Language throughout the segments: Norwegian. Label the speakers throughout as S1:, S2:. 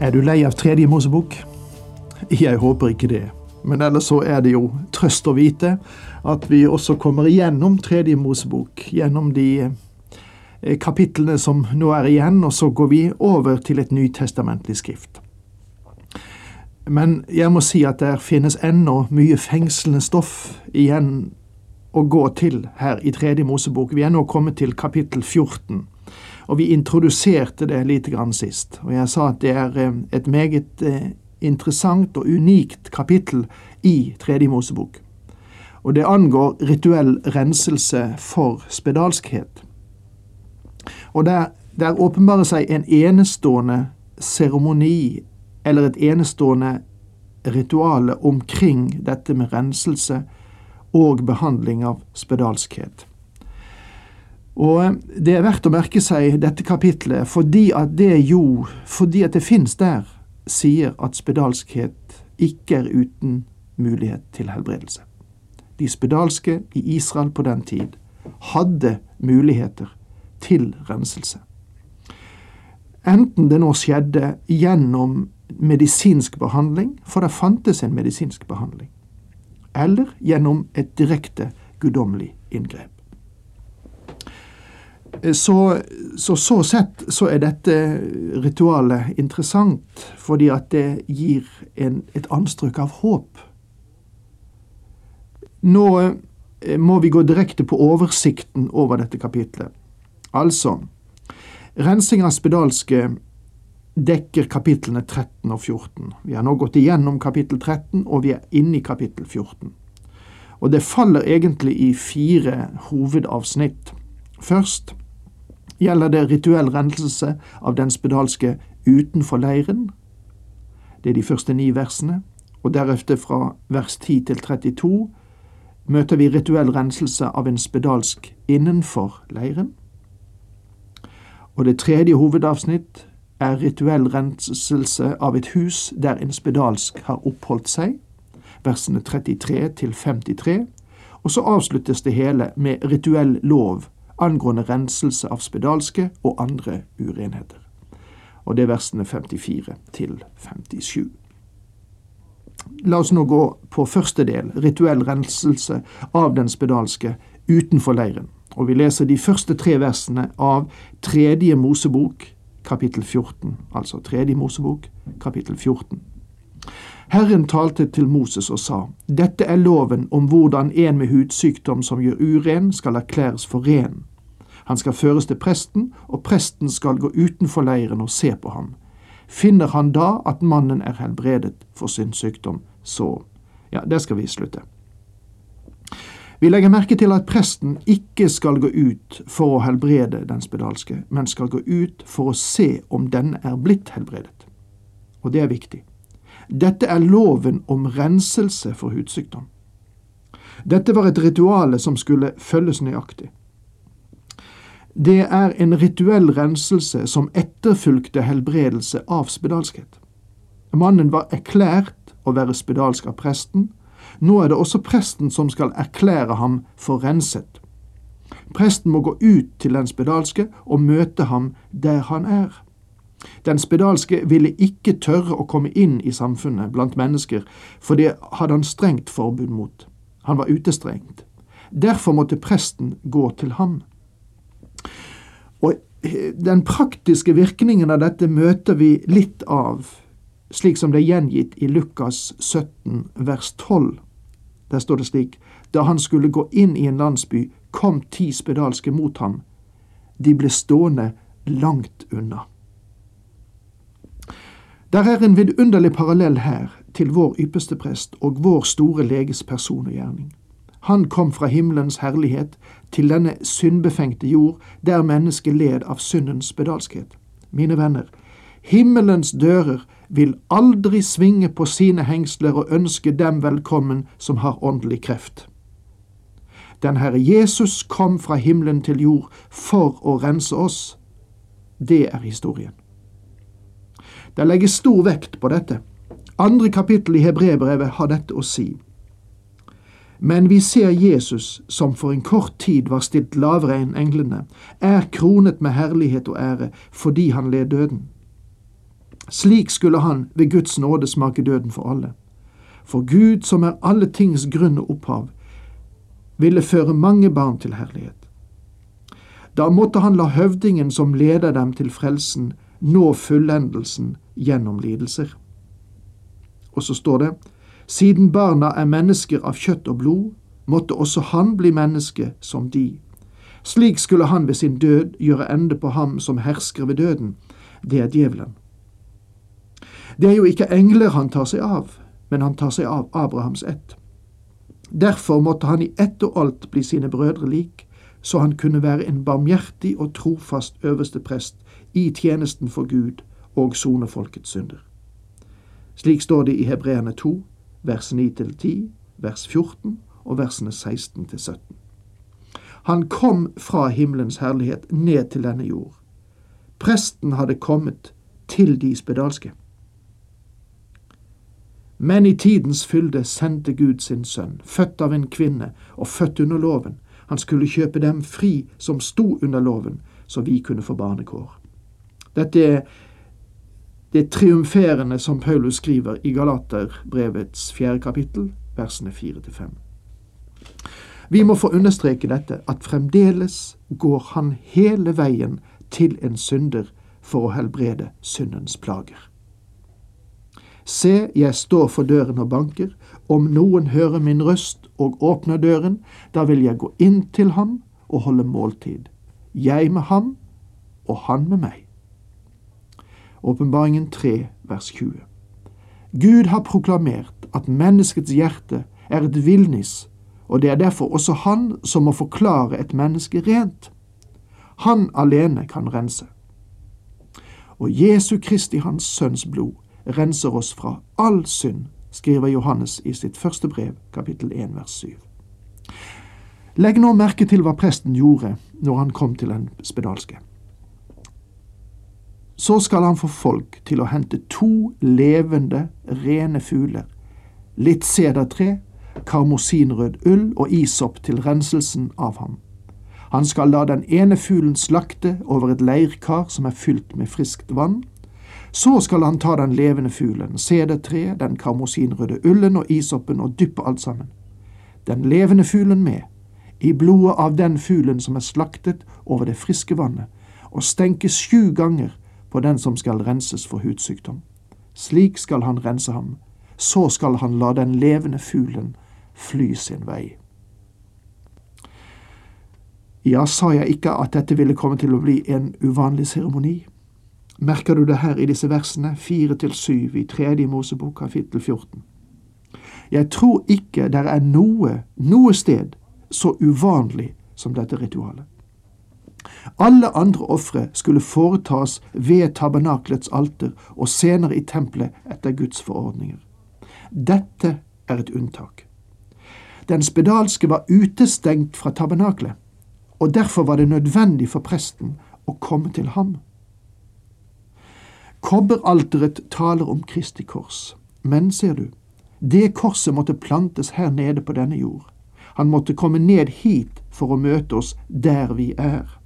S1: Er du lei av Tredje Mosebok? Jeg håper ikke det. Men ellers så er det jo trøst å vite at vi også kommer igjennom Tredje Mosebok, gjennom de eh, kapitlene som nå er igjen, og så går vi over til et nytestamentlig skrift. Men jeg må si at det finnes ennå mye fengslende stoff igjen å gå til her i Tredje Mosebok. Vi er nå kommet til kapittel 14. Og vi introduserte det lite grann sist. Og jeg sa at det er eh, et meget eh, interessant og unikt kapittel i Tredje Mosebok. Og det angår rituell renselse for spedalskhet. Og der, der åpenbarer seg en enestående seremoni, eller et enestående rituale omkring dette med renselse og behandling av spedalskhet. Og Det er verdt å merke seg dette kapitlet fordi at det jo, fordi at det fins der, sier at spedalskhet ikke er uten mulighet til helbredelse. De spedalske i Israel på den tid hadde muligheter til renselse. Enten det nå skjedde gjennom medisinsk behandling, for det fantes en medisinsk behandling, eller gjennom et direkte guddommelig inngrep. Så, så, så sett så er dette ritualet interessant, fordi at det gir en, et anstrøk av håp. Nå eh, må vi gå direkte på oversikten over dette kapitlet. Altså, rensing av spedalske dekker kapitlene 13 og 14. Vi har nå gått igjennom kapittel 13, og vi er inne i kapittel 14. Og det faller egentlig i fire hovedavsnitt. Først gjelder det rituell renselse av den spedalske utenfor leiren. Det er de første ni versene. Og deretter fra vers 10 til 32 møter vi rituell renselse av en spedalsk innenfor leiren. Og det tredje hovedavsnitt er rituell renselse av et hus der en spedalsk har oppholdt seg, versene 33 til 53, og så avsluttes det hele med rituell lov angående renselse av spedalske og andre urenheter. Og det er versene 54 til 57. La oss nå gå på første del, rituell renselse av den spedalske utenfor leiren. Og vi leser de første tre versene av Tredje Mosebok, kapittel 14. Altså Tredje Mosebok, kapittel 14. Herren talte til Moses og sa, Dette er loven om hvordan en med hudsykdom som gjør uren, skal erklæres for ren. Han skal føres til presten, og presten skal gå utenfor leiren og se på ham. Finner han da at mannen er helbredet for sin sykdom, så Ja, der skal vi slutte. Vi legger merke til at presten ikke skal gå ut for å helbrede den spedalske, men skal gå ut for å se om denne er blitt helbredet. Og det er viktig. Dette er loven om renselse for hudsykdom. Dette var et rituale som skulle følges nøyaktig. Det er en rituell renselse som etterfulgte helbredelse av spedalskhet. Mannen var erklært å være spedalsk av presten. Nå er det også presten som skal erklære ham for renset. Presten må gå ut til den spedalske og møte ham der han er. Den spedalske ville ikke tørre å komme inn i samfunnet blant mennesker, for det hadde han strengt forbud mot. Han var utestrengt. Derfor måtte presten gå til ham. Og eh, den praktiske virkningen av dette møter vi litt av, slik som det er gjengitt i Lukas 17 vers 12. Der står det slik:" Da han skulle gå inn i en landsby, kom ti spedalske mot ham. De ble stående langt unna. Der er en vidunderlig parallell her til vår ypperste prest og vår store leges person og gjerning. Han kom fra himmelens herlighet til denne syndbefengte jord, der mennesket led av syndens spedalskhet. Mine venner, Himmelens dører vil aldri svinge på sine hengsler og ønske dem velkommen som har åndelig kreft. Den Herre Jesus kom fra himmelen til jord for å rense oss. Det er historien. Det legges stor vekt på dette. Andre kapittel i Hebrebrevet har dette å si. Men vi ser Jesus, som for en kort tid var stilt lavere enn englene, er kronet med herlighet og ære fordi han led døden. Slik skulle han ved Guds nåde smake døden for alle. For Gud, som er alle tings grunn og opphav, ville føre mange barn til herlighet. Da måtte han la høvdingen som leder dem til frelsen, nå fullendelsen gjennom lidelser. Og så står det, siden barna er mennesker av kjøtt og blod, måtte også han bli menneske som de. Slik skulle han ved sin død gjøre ende på ham som hersker ved døden, det er djevelen. Det er jo ikke engler han tar seg av, men han tar seg av Abrahams ett. Derfor måtte han i ett og alt bli sine brødre lik, så han kunne være en barmhjertig og trofast øverste prest i tjenesten for Gud og sone folkets synder. Slik står det i Hebreerne 2, vers 9-10, vers 14 og versene 16-17. Han kom fra himmelens herlighet ned til denne jord. Presten hadde kommet til de spedalske. Men i tidens fylde sendte Gud sin sønn, født av en kvinne og født under loven. Han skulle kjøpe dem fri som sto under loven, så vi kunne få barnekår. Dette er det triumferende som Paulus skriver i Galaterbrevets fjerde kapittel, versene fire til fem. Vi må få understreke dette, at fremdeles går han hele veien til en synder for å helbrede syndens plager. Se, jeg står for døren og banker. Om noen hører min røst og åpner døren, da vil jeg gå inn til ham og holde måltid. Jeg med ham og han med meg. Åpenbaringen 3, vers 20. Gud har proklamert at menneskets hjerte er et villnis, og det er derfor også han som må forklare et menneske rent. Han alene kan rense. Og Jesu Kristi, hans sønns blod, renser oss fra all synd, skriver Johannes i sitt første brev, kapittel 1, vers 7. Legg nå merke til hva presten gjorde når han kom til den spedalske. Så skal han få folk til å hente to levende, rene fugler, litt sedertre, karmosinrød ull og isopp til renselsen av ham. Han skal la den ene fuglen slakte over et leirkar som er fylt med friskt vann. Så skal han ta den levende fuglen, sedertreet, den karmosinrøde ullen og isoppen og dyppe alt sammen. Den levende fuglen med, i blodet av den fuglen som er slaktet over det friske vannet, og stenke sju ganger på den som skal renses for hudsykdom. Slik skal han rense ham, så skal han la den levende fuglen fly sin vei. Ja, sa jeg ikke at dette ville komme til å bli en uvanlig seremoni? Merker du det her i disse versene, fire til syv i tredje Mosebok kapittel 14? Jeg tror ikke det er noe, noe sted, så uvanlig som dette ritualet. Alle andre ofre skulle foretas ved tabernaklets alter og senere i tempelet etter Guds forordninger. Dette er et unntak. Den spedalske var utestengt fra tabernaklet, og derfor var det nødvendig for presten å komme til ham. Kobberalteret taler om Kristi kors, men ser du, det korset måtte plantes her nede på denne jord. Han måtte komme ned hit for å møte oss der vi er.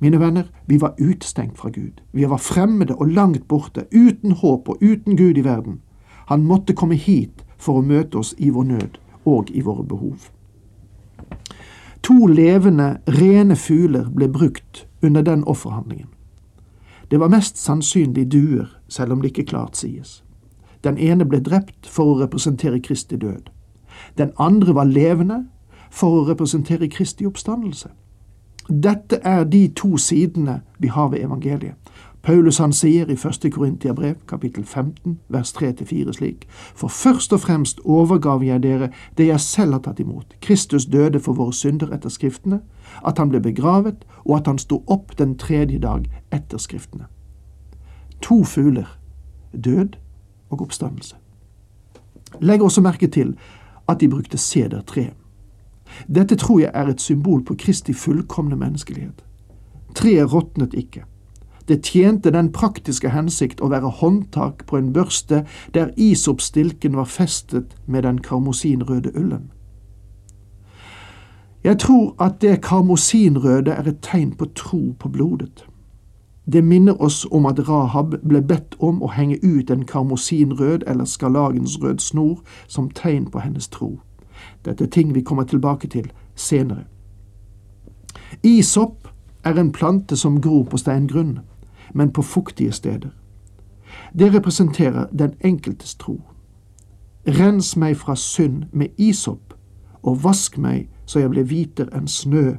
S1: Mine venner, vi var utstengt fra Gud. Vi var fremmede og langt borte, uten håp og uten Gud i verden. Han måtte komme hit for å møte oss i vår nød og i våre behov. To levende, rene fugler ble brukt under den offerhandlingen. Det var mest sannsynlig duer, selv om det ikke klart sies. Den ene ble drept for å representere Kristi død. Den andre var levende for å representere Kristi oppstandelse. Dette er de to sidene vi har ved evangeliet. Paulus han sier i 1. Korintiabrev, kapittel 15, vers 3-4 slik, For først og fremst overgav jeg dere det jeg selv har tatt imot. Kristus døde for våre synder etter Skriftene, at han ble begravet, og at han sto opp den tredje dag etter Skriftene. To fugler. Død og oppstandelse. Legg også merke til at de brukte sedertre. Dette tror jeg er et symbol på Kristi fullkomne menneskelighet. Treet råtnet ikke. Det tjente den praktiske hensikt å være håndtak på en børste der isopstilken var festet med den karmosinrøde ullen. Jeg tror at det karmosinrøde er et tegn på tro på blodet. Det minner oss om at Rahab ble bedt om å henge ut en karmosinrød eller skarlagensrød snor som tegn på hennes tro. Dette er ting vi kommer tilbake til senere. Isopp er en plante som gror på steingrunn, men på fuktige steder. Det representerer den enkeltes tro. Rens meg fra synd med isopp, og vask meg så jeg blir hviter enn snø.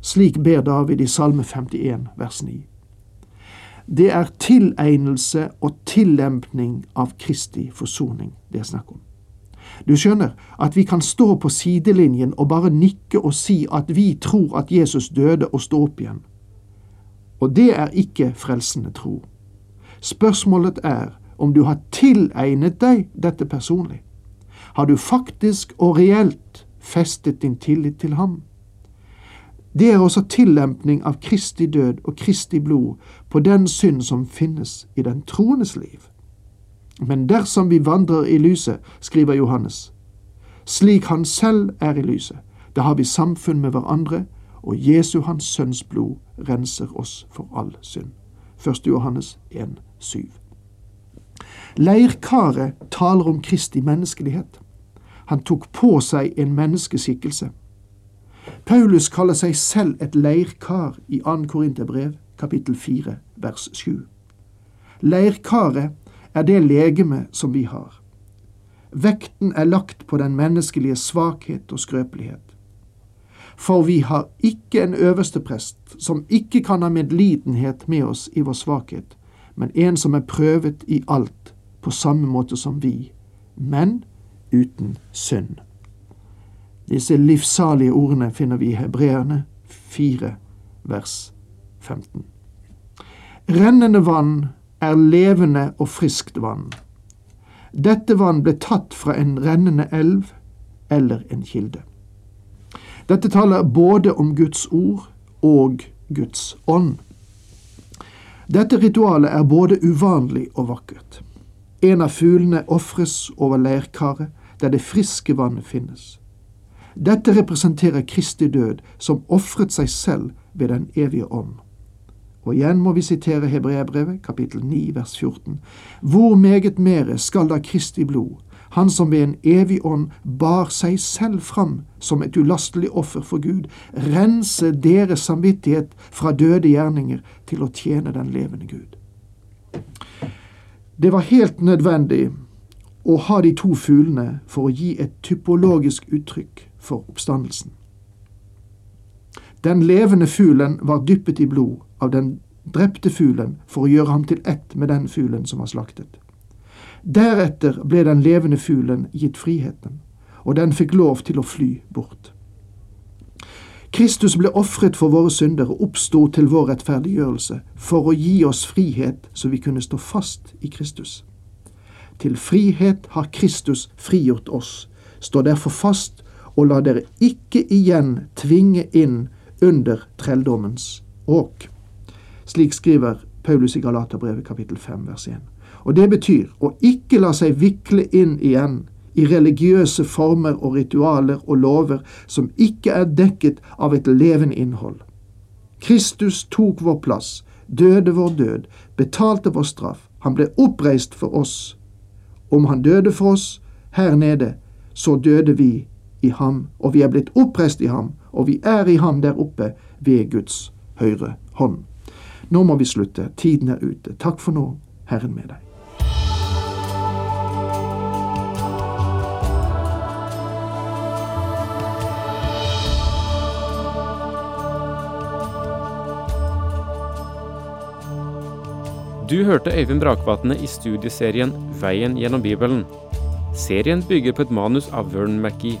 S1: Slik ber David i Salme 51, vers 9. Det er tilegnelse og tillempning av Kristi forsoning det er snakk om. Du skjønner at vi kan stå på sidelinjen og bare nikke og si at vi tror at Jesus døde og sto opp igjen. Og det er ikke frelsende tro. Spørsmålet er om du har tilegnet deg dette personlig. Har du faktisk og reelt festet din tillit til ham? Det er også tillempning av Kristi død og Kristi blod på den synd som finnes i den troendes liv. Men dersom vi vandrer i lyset, skriver Johannes, slik han selv er i lyset, da har vi samfunn med hverandre, og Jesu hans sønns blod renser oss for all synd. 1. Johannes 1, 7. Leirkaret taler om Kristi menneskelighet. Han tok på seg en menneskeskikkelse. Paulus kaller seg selv et leirkar i 2. Korinterbrev, kapittel 4, vers 7. Leirkaret er det legeme som vi har. Vekten er lagt på den menneskelige svakhet og skrøpelighet. For vi har ikke en øverste prest som ikke kan ha medlidenhet med oss i vår svakhet, men en som er prøvet i alt på samme måte som vi, men uten synd. Disse livssalige ordene finner vi i Hebreerne 4, vers 15. Rennende vann er levende og friskt vann. Dette vann ble tatt fra en rennende elv eller en kilde. Dette taler både om Guds ord og Guds ånd. Dette ritualet er både uvanlig og vakkert. En av fuglene ofres over leirkaret, der det friske vannet finnes. Dette representerer Kristi død, som ofret seg selv ved Den evige ånd. Og igjen må vi sitere Hebreabrevet, kapittel 9, vers 14. Hvor meget mere skal da Kristi blod, han som ved en evig ånd bar seg selv fram som et ulastelig offer for Gud, rense deres samvittighet fra døde gjerninger til å tjene den levende Gud. Det var helt nødvendig å ha de to fuglene for å gi et typologisk uttrykk for oppstandelsen. Den levende fuglen var dyppet i blod av den drepte fuglen for å gjøre ham til ett med den fuglen som var slaktet. Deretter ble den levende fuglen gitt friheten, og den fikk lov til å fly bort. Kristus ble ofret for våre synder og oppsto til vår rettferdiggjørelse, for å gi oss frihet så vi kunne stå fast i Kristus. Til frihet har Kristus frigjort oss. Stå derfor fast, og la dere ikke igjen tvinge inn under trelldommens åk. Slik skriver Paulus i Galaterbrevet kapittel 5 vers 1. Og det betyr å ikke la seg vikle inn igjen i religiøse former og ritualer og lover som ikke er dekket av et levende innhold. Kristus tok vår plass, døde vår død, betalte vår straff. Han ble oppreist for oss. Om han døde for oss her nede, så døde vi i ham, og vi er blitt oppreist i ham, og vi er i ham der oppe ved Guds høyre hånd. Nå må vi slutte. Tiden er ute. Takk for nå. Herren med deg.
S2: Du hørte Øyvind Brakvatne i studieserien Veien gjennom Bibelen. Serien bygger på et manus av Vern McGee.